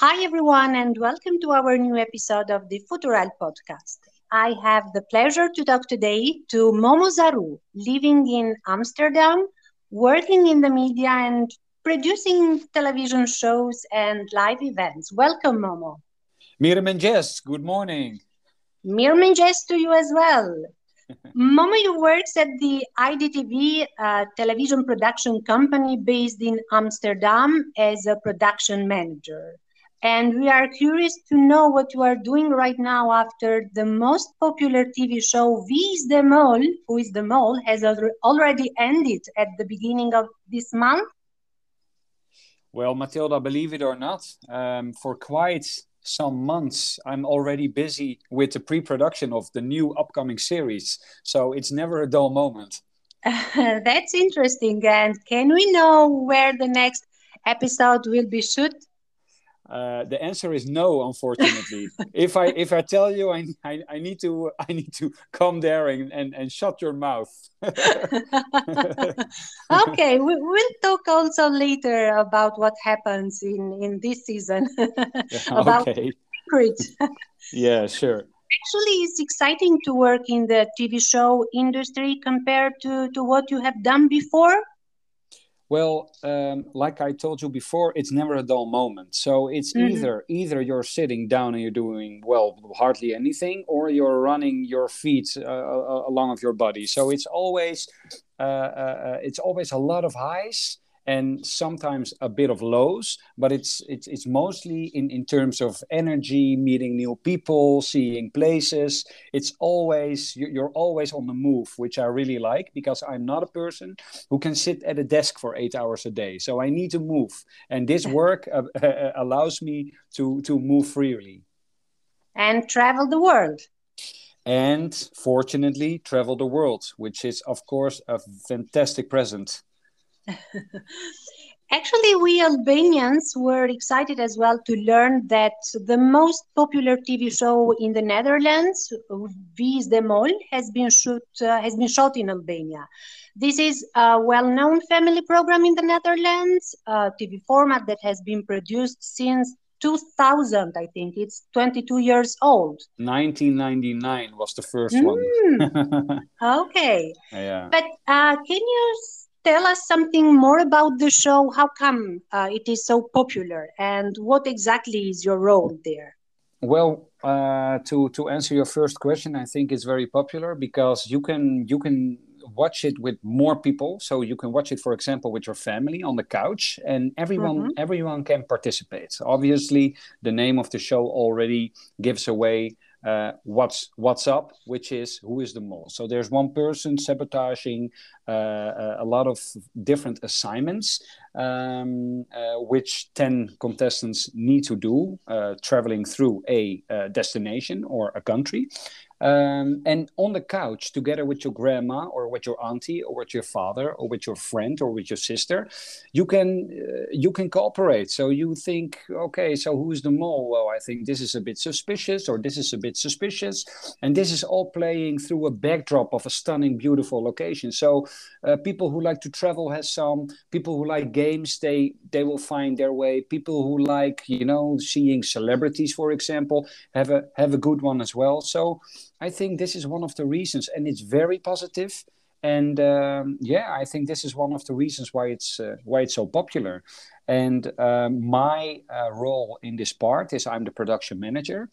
Hi, everyone, and welcome to our new episode of the Futural podcast. I have the pleasure to talk today to Momo Zaru, living in Amsterdam, working in the media, and producing television shows and live events. Welcome, Momo. Miriam and Jess, good morning. Miriam and Jess to you as well. Momo, you works at the IDTV uh, television production company based in Amsterdam as a production manager. And we are curious to know what you are doing right now after the most popular TV show, is the Mol, Who is the Mole, has already ended at the beginning of this month. Well, Matilda, believe it or not, um, for quite some months, I'm already busy with the pre production of the new upcoming series. So it's never a dull moment. That's interesting. And can we know where the next episode will be shot? Uh, the answer is no, unfortunately. if I if I tell you, I, I, I need to I need to come there and, and, and shut your mouth. okay, we, will talk also later about what happens in in this season about okay. secrets. yeah, sure. Actually, it's exciting to work in the TV show industry compared to to what you have done before. Well, um, like I told you before, it's never a dull moment. So it's mm-hmm. either either you're sitting down and you're doing well hardly anything, or you're running your feet uh, uh along of your body. So it's always uh, uh, uh it's always a lot of highs and sometimes a bit of lows but it's it's, it's mostly in, in terms of energy meeting new people seeing places. It's always you're always on the move which i really like because i'm not a person who can sit at a desk for eight hours a day. So i need to move and this work uh, uh, allows me to to move freely. And travel the world. And fortunately travel the world which is of course a fantastic present Actually, we Albanians were excited as well to learn that the most popular TV show in the Netherlands, Wie de Mol, has been shoot uh, has been shot in Albania. This is a well-known family program in the Netherlands, a TV format that has been produced since 2000 i think. It's 22 years old. 1999 was the first mm. one okay. Yeah. But uh, can you tell us something more about the show? How come uh, it is so popular, and what exactly is your role there? Well, uh, to to answer your first question, I think it's very popular because you can you can watch it with more people. So you can watch it, for example, with your family on the couch, and everyone mm-hmm. everyone can participate. Obviously, the name of the show already gives away uh, what's what's up, which is who is the mole. So there's one person sabotaging uh, uh, a lot of different assignments, um, uh, which ten contestants need to do, uh, traveling through a uh, destination or a country. Um, and on the couch, together with your grandma or with your auntie or with your father or with your friend or with your sister, you can uh, you can cooperate. So you think, okay, so who's the mole? Well, I think this is a bit suspicious, or this is a bit suspicious, and this is all playing through a backdrop of a stunning, beautiful location. So uh, people who like to travel has some. People who like games, they they will find their way. People who like you know seeing celebrities, for example, have a have a good one as well. So I think this is one of the reasons, and it's very positive. And um, yeah, I think this is one of the reasons why it's uh, why it's so popular. And um, my uh, role in this part is I'm the production manager,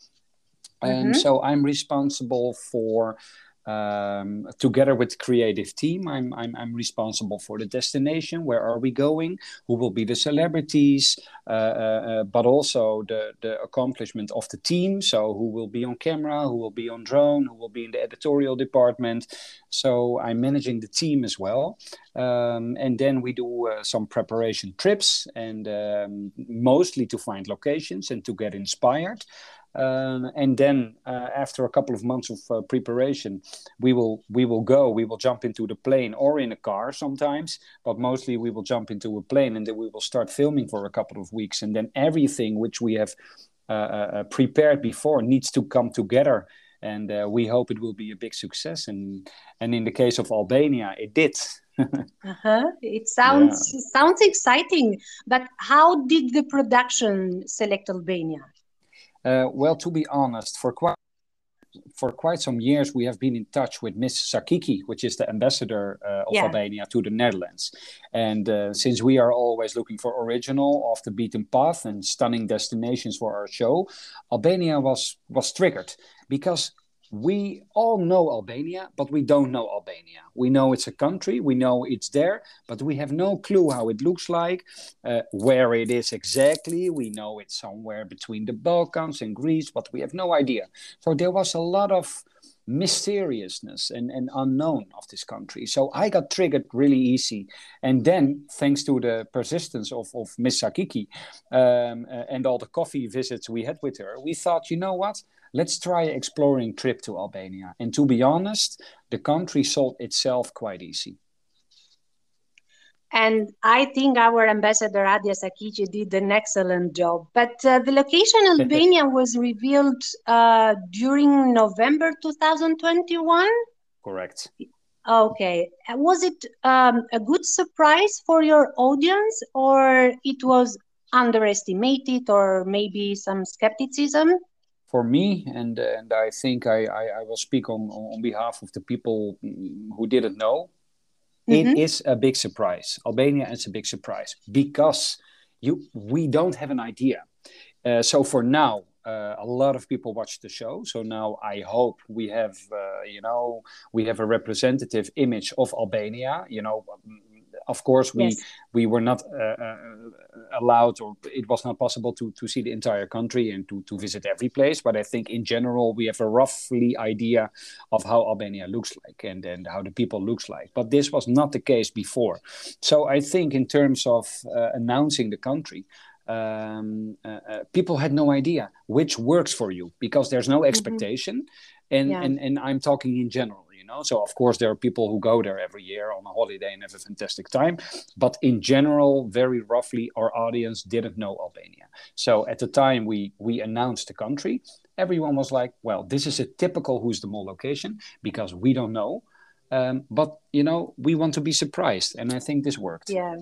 and mm-hmm. so I'm responsible for um, together with the creative team I'm, I'm, I'm responsible for the destination. Where are we going? Who will be the celebrities? Uh, uh, uh, but also the, the accomplishment of the team. So who will be on camera? Who will be on drone? Who will be in the editorial department? So i'm managing the team as well. Um, and then we do uh, some preparation trips and um, mostly to find locations and to get inspired um, and then uh, after a couple of months of uh, preparation, we will we will go. We will jump into the plane or in a car sometimes, but mostly we will jump into a plane and then we will start filming for a couple of weeks. And then everything which we have uh, uh, uh prepared before needs to come together and uh, we hope it will be a big success. And and in the case of Albania, it did. uh-huh. It sounds yeah. sounds exciting. But how did the production select Albania? Uh, well, to be honest, for quite for quite some years we have been in touch with Miss Sakiqi, which is the ambassador uh, of yeah. Albania to the Netherlands. And uh, since we are always looking for original, off the beaten path, and stunning destinations for our show, Albania was was triggered because we all know Albania, but we don't know Albania. We know it's a country, we know it's there, but we have no clue how it looks like, uh, where it is exactly. We know it's somewhere between the Balkans and Greece, but we have no idea. So there was a lot of mysteriousness and, and unknown of this country. So I got triggered really easy. And then, thanks to the persistence of, of Miss Sakiqi um, uh, and all the coffee visits we had with her, we thought, you know what? let's try exploring trip to Albania. And to be honest, the country sold itself quite easy. And I think our ambassador Adia Sakiqi did an excellent job. But uh, the location Albania was revealed uh, during November 2021. Correct. Okay. Was it um, a good surprise for your audience, or it was underestimated, or maybe some skepticism? for me, and and I think I, I, I, will speak on, on behalf of the people who didn't know, mm-hmm. it is a big surprise. Albania is a big surprise because you we don't have an idea. Uh, so for now, uh, a lot of people watch the show. So now I hope we have, uh, you know, we have a representative image of Albania. You know, of course we yes. we were not uh, uh, allowed or it was not possible to to see the entire country and to to visit every place but i think in general we have a roughly idea of how albania looks like and and how the people looks like but this was not the case before so i think in terms of uh, announcing the country um, people had no idea which works for you because there's no mm-hmm. expectation mm-hmm. and, yeah. and and i'm talking in general you know? So of course there are people who go there every year on a holiday and have a fantastic time but in general very roughly our audience didn't know albania. So at the time we we announced the country everyone was like well this is a typical who's the mole location because we don't know. Um, but you know we want to be surprised and i think this worked. Yeah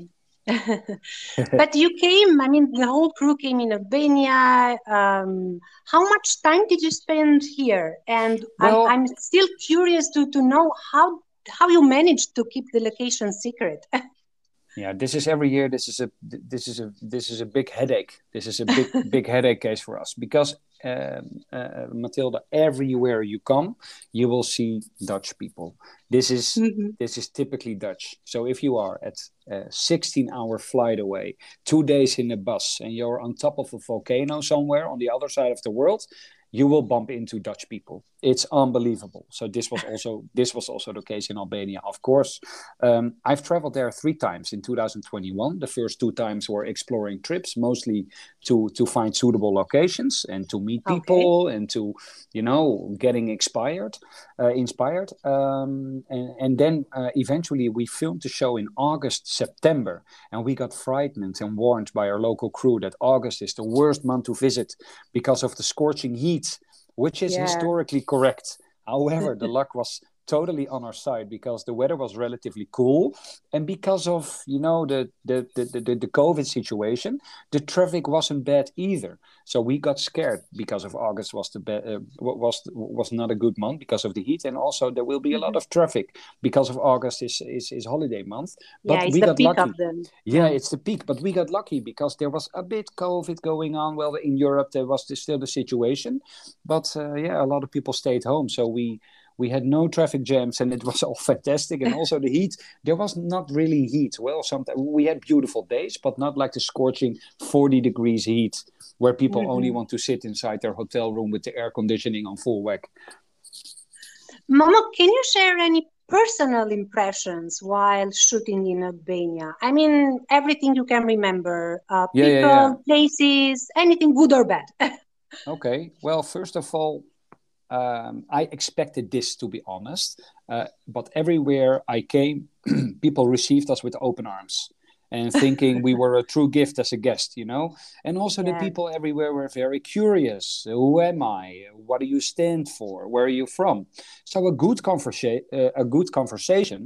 but you came, I mean, the whole crew came in Albania. Um, how much time did you spend here? And well, I'm, I'm, still curious to, to know how, how you managed to keep the location secret. yeah, this is every year. This is a this is a this is a big headache. This is a big big headache case for us because Um, uh, uh, Matilda, everywhere you come, you will see Dutch people. This is mm-hmm. this is typically Dutch. So if you are at a 16-hour flight away, two days in a bus, and you're on top of a volcano somewhere on the other side of the world, you will bump into Dutch people. It's unbelievable. So this was also this was also the case in Albania. Of course, um, I've traveled there three times in 2021. The first two times were exploring trips, mostly to to find suitable locations and to meet people okay. and to you know getting inspired, uh, inspired. Um, and, and then uh, eventually we filmed the show in August, September, and we got frightened and warned by our local crew that August is the worst month to visit because of the scorching heat which is yeah. historically correct. However, the luck was totally on our side because the weather was relatively cool. And because of you know the the the, the, the covid situation the traffic wasn't bad either. So we got scared because of august was the be- uh, was was not a good month because of the heat. And also there will be a lot mm-hmm. of traffic because of august is is, is holiday month. But yeah, it's we the got peak lucky. of them. yeah it's the peak. But we got lucky because there was a bit covid going on. Well in europe there was still the situation. But uh, yeah a lot of people stayed home. So we we had no traffic jams and it was all fantastic. And also the heat there was not really heat. Well sometimes we had beautiful days but not like the scorching 40 degrees heat where people mm-hmm. only want to sit inside their hotel room with the air conditioning on full whack. Momo can you share any personal impressions while shooting in albania? I mean everything you can remember uh, yeah, people yeah, yeah. places anything good or bad? Okay. Well first of all um, I expected this to be honest, uh, but everywhere I came, people received us with open arms. and thinking we were a true gift as a guest, you know. And also yeah. the people everywhere were very curious. Who am I? What do you stand for? Where are you from? So a good conversation, uh, a good conversation,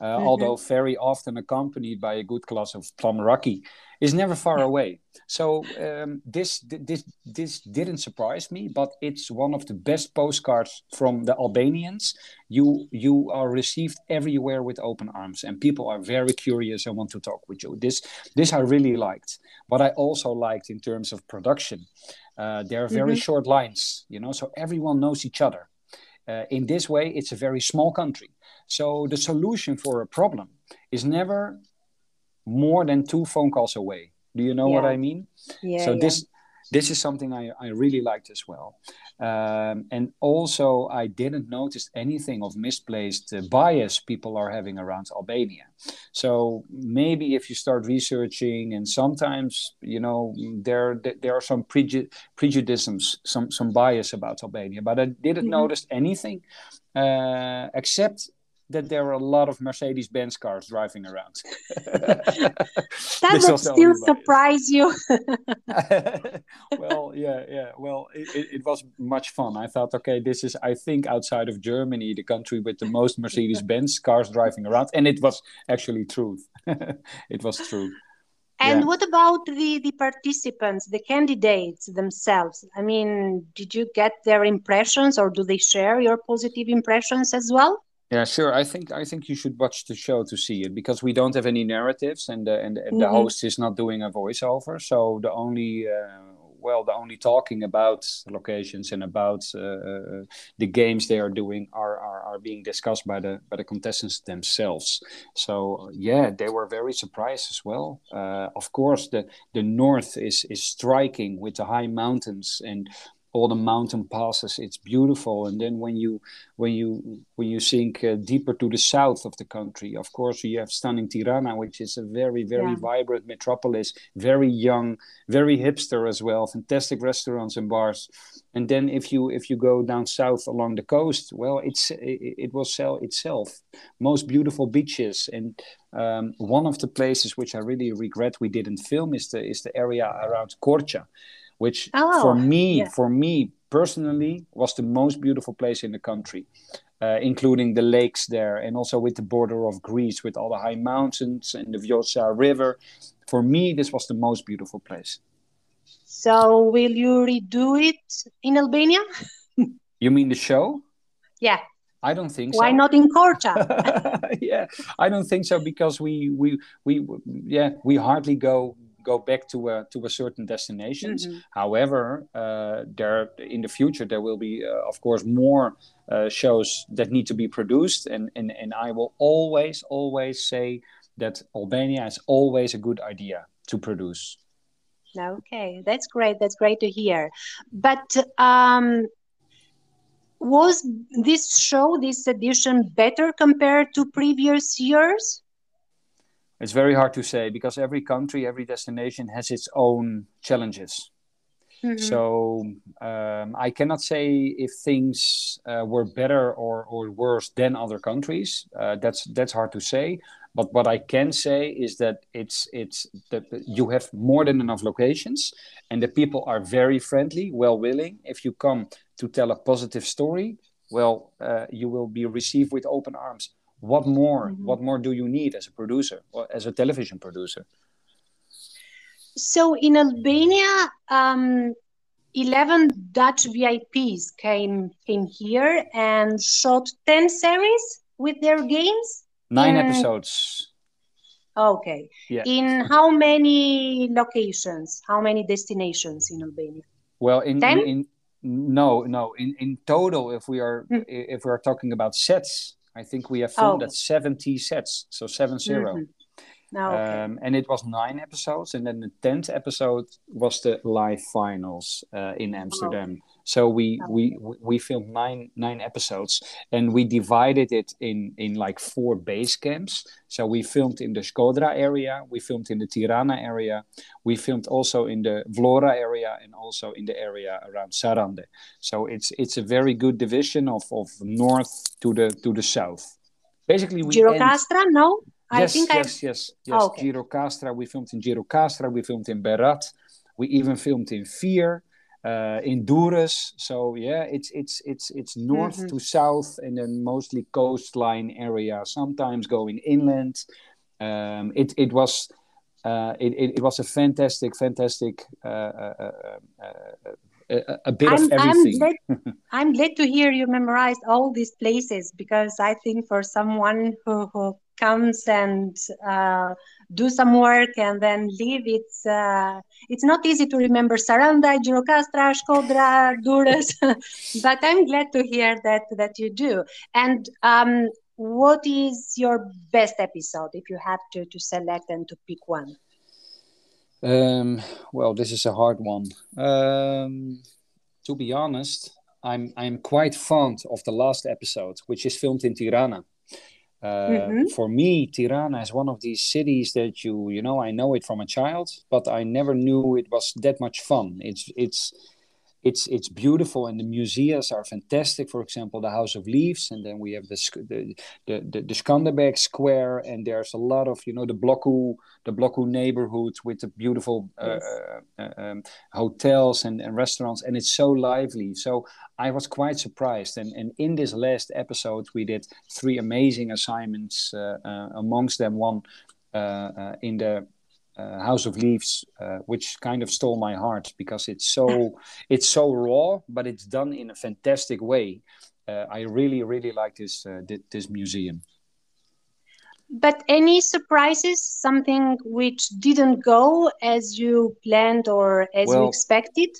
uh, mm-hmm. although very often accompanied by a good glass of plum raki, is never far away. So um, this this this didn't surprise me, but it's one of the best postcards from the Albanians. You you are received everywhere with open arms, and people are very curious and want to talk with you. This this I really liked. What I also liked in terms of production, uh, there are very mm-hmm. short lines, you know, so everyone knows each other. Uh, in this way, it's a very small country. So the solution for a problem is never more than two phone calls away. Do you know yeah. what I mean? Yeah. So yeah. this this is something I, I really liked as well. Um, and also, I didn't notice anything of misplaced uh, bias people are having around Albania. So maybe if you start researching, and sometimes you know there there are some preju- prejudices, some some bias about Albania, but I didn't mm-hmm. notice anything uh, except that there are a lot of Mercedes Benz cars driving around. that would still surprise you. well, yeah, yeah. Well, it, it, it, was much fun. I thought, okay, this is, I think, outside of Germany, the country with the most Mercedes Benz cars driving around. And it was actually true. it was true. And yeah. what about the, the participants, the candidates themselves? I mean, did you get their impressions or do they share your positive impressions as well? Yeah, sure. I think I think you should watch the show to see it because we don't have any narratives, and the, and, and mm-hmm. the host is not doing a voiceover. So the only uh, well, the only talking about locations and about uh, uh, the games they are doing are, are are being discussed by the by the contestants themselves. So yeah, they were very surprised as well. Uh, of course, the the north is is striking with the high mountains and all the mountain passes it's beautiful. And then when you when you when you sink uh, deeper to the south of the country of course you have stunning tirana which is a very very yeah. vibrant metropolis very young very hipster as well fantastic restaurants and bars. And then if you if you go down south along the coast well it's it, it will sell itself. Most beautiful beaches. And um, one of the places which i really regret we didn't film is the is the area around korcha which oh, for me yeah. for me personally was the most beautiful place in the country uh, including the lakes there and also with the border of greece with all the high mountains and the vjosa river for me this was the most beautiful place so will you redo it in albania you mean the show yeah I don't think Why so. Why not in Korcha? yeah, I don't think so because we we we yeah we hardly go go back to a to a certain destinations. Mm-hmm. However, uh, there in the future there will be, uh, of course, more uh, shows that need to be produced, and, and and I will always always say that Albania is always a good idea to produce. Okay, that's great. That's great to hear. But um, was this show, this edition, better compared to previous years? It's very hard to say because every country, every destination has its own challenges. Mm-hmm. So um, I cannot say if things uh, were better or, or worse than other countries. Uh, that's that's hard to say. But what I can say is that it's it's that you have more than enough locations, and the people are very friendly, well willing. If you come to tell a positive story, well, uh, you will be received with open arms what more mm-hmm. what more do you need as a producer or as a television producer? So in albania um, 11 dutch vips came came here and shot 10 series with their games. Nine in... episodes. Okay. Yeah. in how many locations how many destinations in albania? Well in, in, in no no. In in total if we are mm. if we are talking about sets I think we have filmed oh. at 70 sets, so 7 0. Mm-hmm. Oh, okay. um, and it was nine episodes, and then the 10th episode was the live finals uh, in Amsterdam. Oh. So we we we filmed nine nine episodes, and we divided it in in like four base camps. So we filmed in the Shkodra area, we filmed in the Tirana area, we filmed also in the Vlora area, and also in the area around Sarande. So it's it's a very good division of of north to the to the south. Basically, we Gjirokastra, no. I yes, think yes, I. yes, yes. Oh, okay. Gjirokastra. We filmed in Gjirokastra. We filmed in Berat. We even filmed in Fier, uh, in Durrës. So yeah, it's it's it's it's north Mhm. to south, and then mostly coastline area. Sometimes going inland. Um, it it was. Uh, it, it, it was a fantastic, fantastic, uh, uh, uh, uh, a, a bit I'm of I'm everything. glad I'm glad to hear you memorized all these places because I think for someone who, who comes and uh, do some work and then leave, it's uh, it's not easy to remember Saranda, Gjirokastra, Shkodra, Durrës. but I'm glad to hear that that you do. And um, what is your best episode if you have to to select and to pick one? Um, well, this is a hard one. Um, to be honest, I'm I'm quite fond of the last episode, which is filmed in Tirana. Mhm. For me, Tirana is one of these cities that you you know I know it from a child, but I never knew it was that much fun. It's it's it's it's beautiful and the museums are fantastic. For example, the House of Leaves, and then we have the the the, the, the Skanderbeg Square, and there's a lot of you know the Blloku the Blloku neighborhood with the beautiful uh, Yes. uh, uh, um, hotels and, and restaurants, and it's so lively. So I was quite surprised. And and in this last episode, we did three amazing assignments. Uh, uh, amongst them, one uh, uh, in the House of Leaves, uh, which kind of stole my heart because it's so it's so raw, but it's done in a fantastic way. Uh, I really really like this uh, thi- this museum. But any surprises, something which didn't go as you planned or as you expected?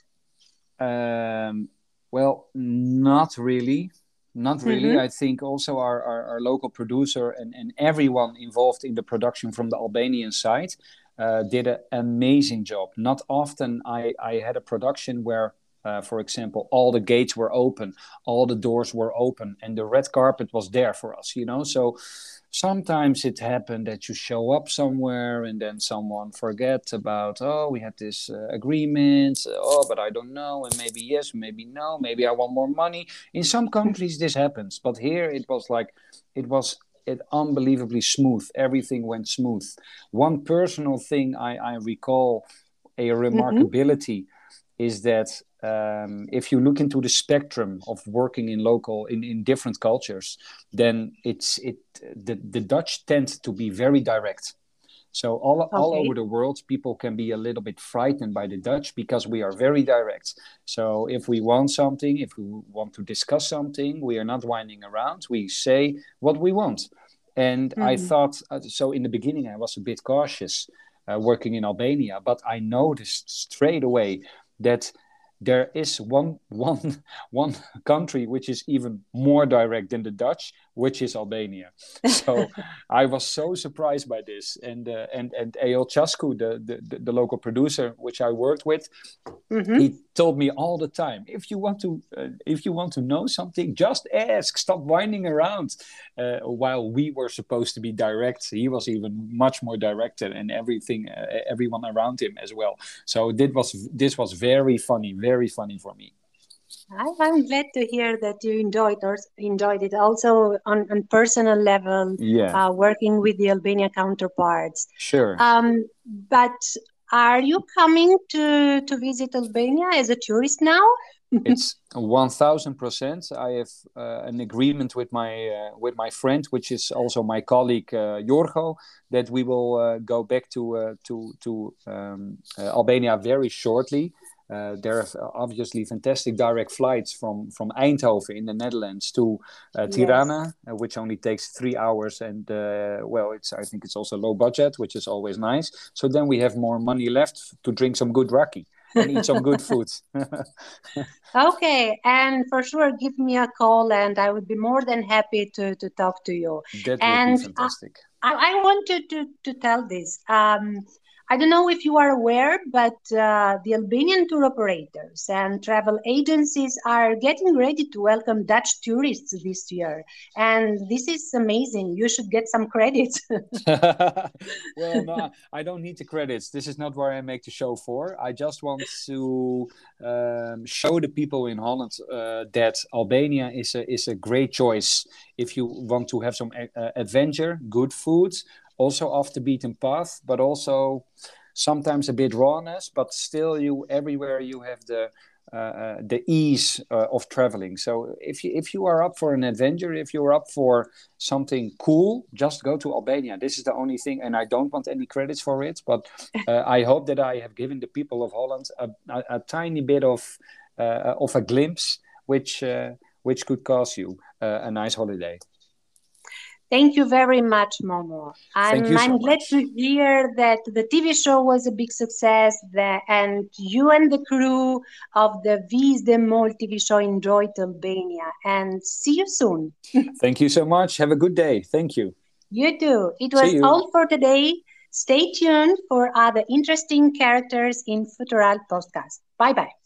Um, well, not really. Not really. Mm-hmm. I think also our, our, our local producer and, and everyone involved in the production from the Albanian side uh, did an amazing job. Not often I, I had a production where, uh, for example, all the gates were open, all the doors were open, and the red carpet was there for us, you know? So sometimes it happened that you show up somewhere and then someone forget about oh we had this uh, agreement oh but i don't know and maybe yes maybe no maybe i want more money in some countries this happens but here it was like it was it unbelievably smooth. Everything went smooth. One personal thing i, I recall a remarkability is that um, if you look into the spectrum of working in local in, in different cultures then it's it the, the dutch tend to be very direct. So all, all over the world people can be a little bit frightened by the dutch because we are very direct. So if we want something if we want to discuss something we are not winding around. We say what we want and i Mhm. thought uh, so in the beginning i was a bit cautious uh, working in albania but i noticed straight away that there is one one one country which is even more direct than the Dutch, which is Albania. So I was so surprised by this, and uh, and and Eyal Chasku, the, the the local producer which I worked with, Mhm. he told me all the time, if you want to uh, if you want to know something, just ask. Stop whining around. Uh, while we were supposed to be direct, he was even much more direct, and everything, uh, everyone around him as well. So this was this was very funny, very funny for me. I- I'm glad to hear that you enjoyed or enjoyed it also on, on personal level, Yeah, uh, working with the Albania counterparts. sure. Um, but are you coming to to visit Albania as a tourist now? it's one thousand percent. I have uh, an agreement with my uh, with my friend, which is also my colleague uh, Jorgo, that we will uh, go back to uh, to to um, uh, Albania very shortly. Uh, there are obviously fantastic direct flights from from Eindhoven in the Netherlands to uh, Tirana, uh, which only takes three hours, and uh, well, it's I think it's also low budget, which is always nice. So then we have more money left to drink some good raki and eat some good food. Okay, and for sure, give me a call, and I would be more than happy to to talk to you. That would And be fantastic. I I wanted to, to tell this. Um, I don't know if you are aware, but uh, the Albanian tour operators and travel agencies are getting ready to welcome Dutch tourists this year. And this is amazing. You should get some credits. well, no, I don't need the credits. This is not where I make the show for. I just want to um, show the people in Holland uh, that Albania is a is a great choice if you want to have some uh, adventure, good food, also off the beaten path, but also sometimes a bit rawness, but still you everywhere you have the uh, uh, the ease uh, of traveling. So if you if you are up for an adventure, if you're up for something cool, just go to Albania. This is the only thing, and I don't want any credits for it, but uh, I hope that I have given the people of Holland a, a, a tiny bit of uh, of a glimpse, which uh, which could cause you a nice holiday. Thank you very much, Momo. I'm, so I'm glad to hear that the TV show was a big success that, and you and the crew of the Wie is de Mol TV show enjoyed Albania. And see you soon. Thank you so much. Have a good day. Thank you. You too. It was all for today. Stay tuned for other interesting characters in Futural podcast. Bye bye.